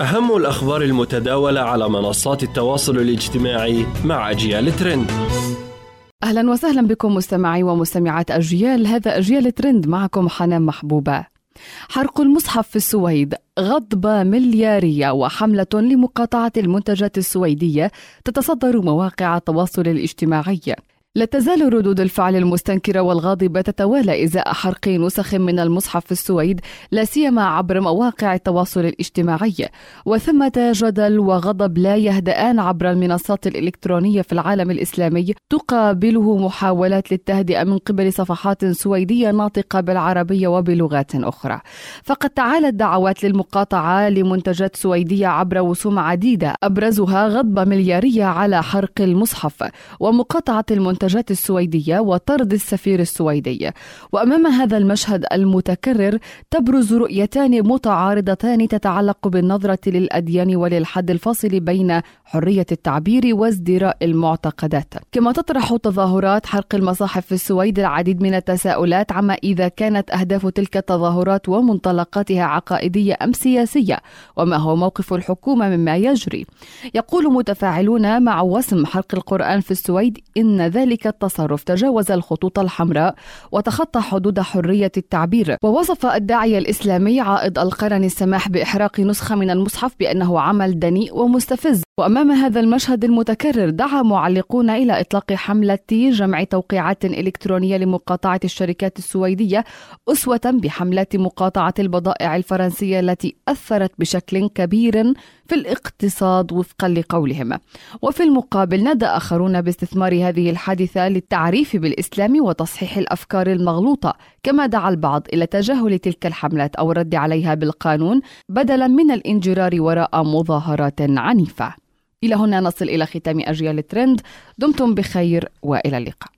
أهم الأخبار المتداولة على منصات التواصل الاجتماعي مع أجيال ترند. أهلا وسهلا بكم مستمعي ومستمعات أجيال. هذا أجيال ترند معكم حنان محبوبة. حرق المصحف في السويد غضبة مليارية وحملة لمقاطعة المنتجات السويدية تتصدر مواقع التواصل الاجتماعي. لا تزال ردود الفعل المستنكرة والغاضبة تتوالى إزاء حرق نسخ من المصحف في السويد لا سيما عبر مواقع التواصل الاجتماعي. وثمة جدل وغضب لا يهدأان عبر المنصات الإلكترونية في العالم الإسلامي تقابله محاولات للتهدئة من قبل صفحات سويدية ناطقة بالعربية وبلغات أخرى. فقد تعالت دعوات للمقاطعة لمنتجات سويدية عبر وسوم عديدة أبرزها غضبة مليارية على حرق المصحف. ومقاطعة المنتجات المنتجات السويدية وطرد السفير السويدي. وأمام هذا المشهد المتكرر تبرز رؤيتان متعارضتان تتعلق بالنظرة للأديان وللحد الفاصل بين حرية التعبير وازدراء المعتقدات. كما تطرح تظاهرات حرق المصاحف في السويد العديد من التساؤلات عما إذا كانت أهداف تلك التظاهرات ومنطلقاتها عقائدية أم سياسية وما هو موقف الحكومة مما يجري. يقول متفاعلون مع وسم حرق القرآن في السويد إن ذلك ذلك التصرف تجاوز الخطوط الحمراء وتخطى حدود حرية التعبير. ووصف الداعية الإسلامي عائد القرن السماح بإحراق نسخة من المصحف بأنه عمل دنيء ومستفز. وأمام هذا المشهد المتكرر دعا معلقون إلى إطلاق حملة جمع توقيعات إلكترونية لمقاطعة الشركات السويدية أسوة بحملة مقاطعة البضائع الفرنسية التي أثرت بشكل كبير في الاقتصاد وفقا لقولهم. وفي المقابل نادى آخرون باستثمار هذه الحادثة للتعريف بالإسلام وتصحيح الأفكار المغلوطة. كما دعا البعض إلى تجاهل تلك الحملات أو الرد عليها بالقانون بدلا من الانجرار وراء مظاهرات عنيفة. إلى هنا نصل إلى ختام أجيال الترند. دمتم بخير وإلى اللقاء.